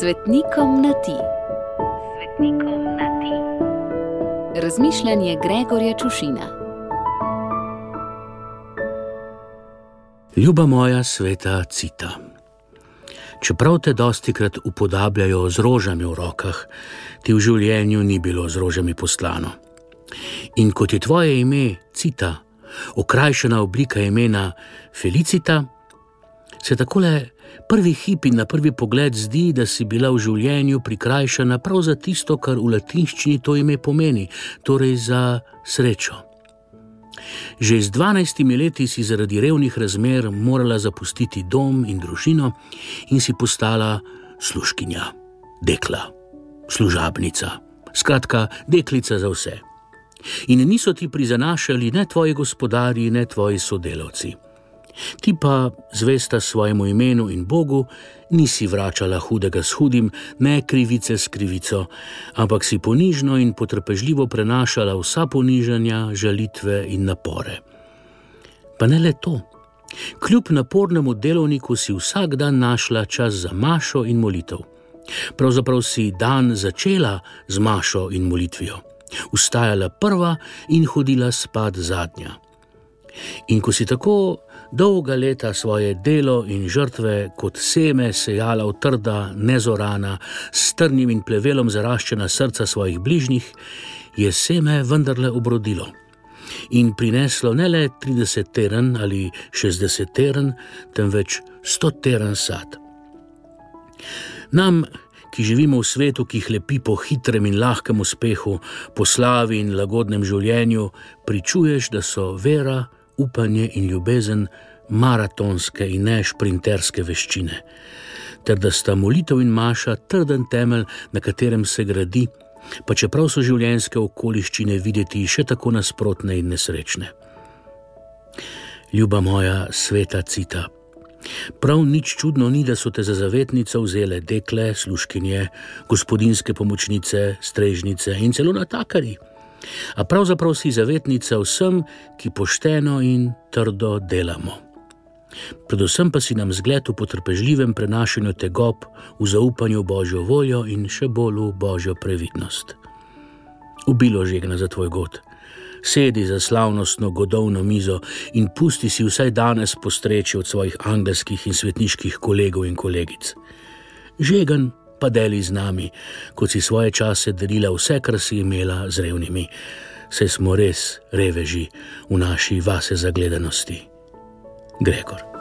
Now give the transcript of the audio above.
Svetnikom na ti. Svetnikom na ti. Razmišljanje Gregorja Čušina. Ljuba moja sveta cita. Čeprav te dosti krat upodabljajo z rožami v rokah, ti v življenju ni bilo z rožami poslano. In kot je tvoje ime cita, okrajšana oblika imena Felicita, se takole prvi hip in na prvi pogled zdi, da si bila v življenju prikrajšana prav za tisto, kar v latinščini to ime pomeni, torej za srečo. Že z dvanajstimi leti si zaradi revnih razmer morala zapustiti dom in družino in si postala služkinja, dekla, služabnica, skratka, deklica za vse. In niso ti prizanašali ne tvoji gospodarji, ne tvoji sodelavci. Ti pa, zvesta svojemu imenu in Bogu, nisi vračala hudega s hudim, ne krivice s krivico, ampak si ponižno in potrpežljivo prenašala vsa ponižanja, žalitve in napore. Pa ne le to. Kljub napornemu delovniku si vsak dan našla čas za mašo in molitev. Pravzaprav si dan začela z mašo in molitvijo, ustajala prva in hodila spat zadnja. In ko si tako dolga leta svoje delo in žrtve kot seme sejala v trda, nezorana, s trnim in plevelom zaraščena srca svojih bližnjih, je seme vendarle obrodilo. In prineslo ne le 30 teren ali 60 teren, temveč 100 teren sad. Nam, ki živimo v svetu, ki hlepi po hitrem in lahkem uspehu, po slavi in lagodnem življenju, pričuješ, da so vera, upanje in ljubezen maratonske in ne šprinterske veščine, ter da sta molitev in maša trden temelj, na katerem se gradi, pa čeprav so življenjske okoliščine videti še tako nasprotne in nesrečne. Ljuba moja sveta cita. Prav nič čudno ni, da so te za zavetnico vzele dekle, sluškinje, gospodinske pomočnice, strežnice in celo natakari a pravzaprav si zavetnica vsem, ki pošteno in trdo delamo. Predvsem pa si nam zgled v potrpežljivem prenašanju tegob, v zaupanju v božjo voljo in še bolj v božjo previdnost. Ubilo žegna za tvoj god. Sedi za slavnostno godovno mizo in pusti si vsaj danes postreči od svojih angelskih in svetniških kolegov in kolegic. Žegen pa deli z nami, kot si svoje čase delila vse, kar si imela z revnimi. Saj smo res reveži v naši vase zagledanosti. Gregor.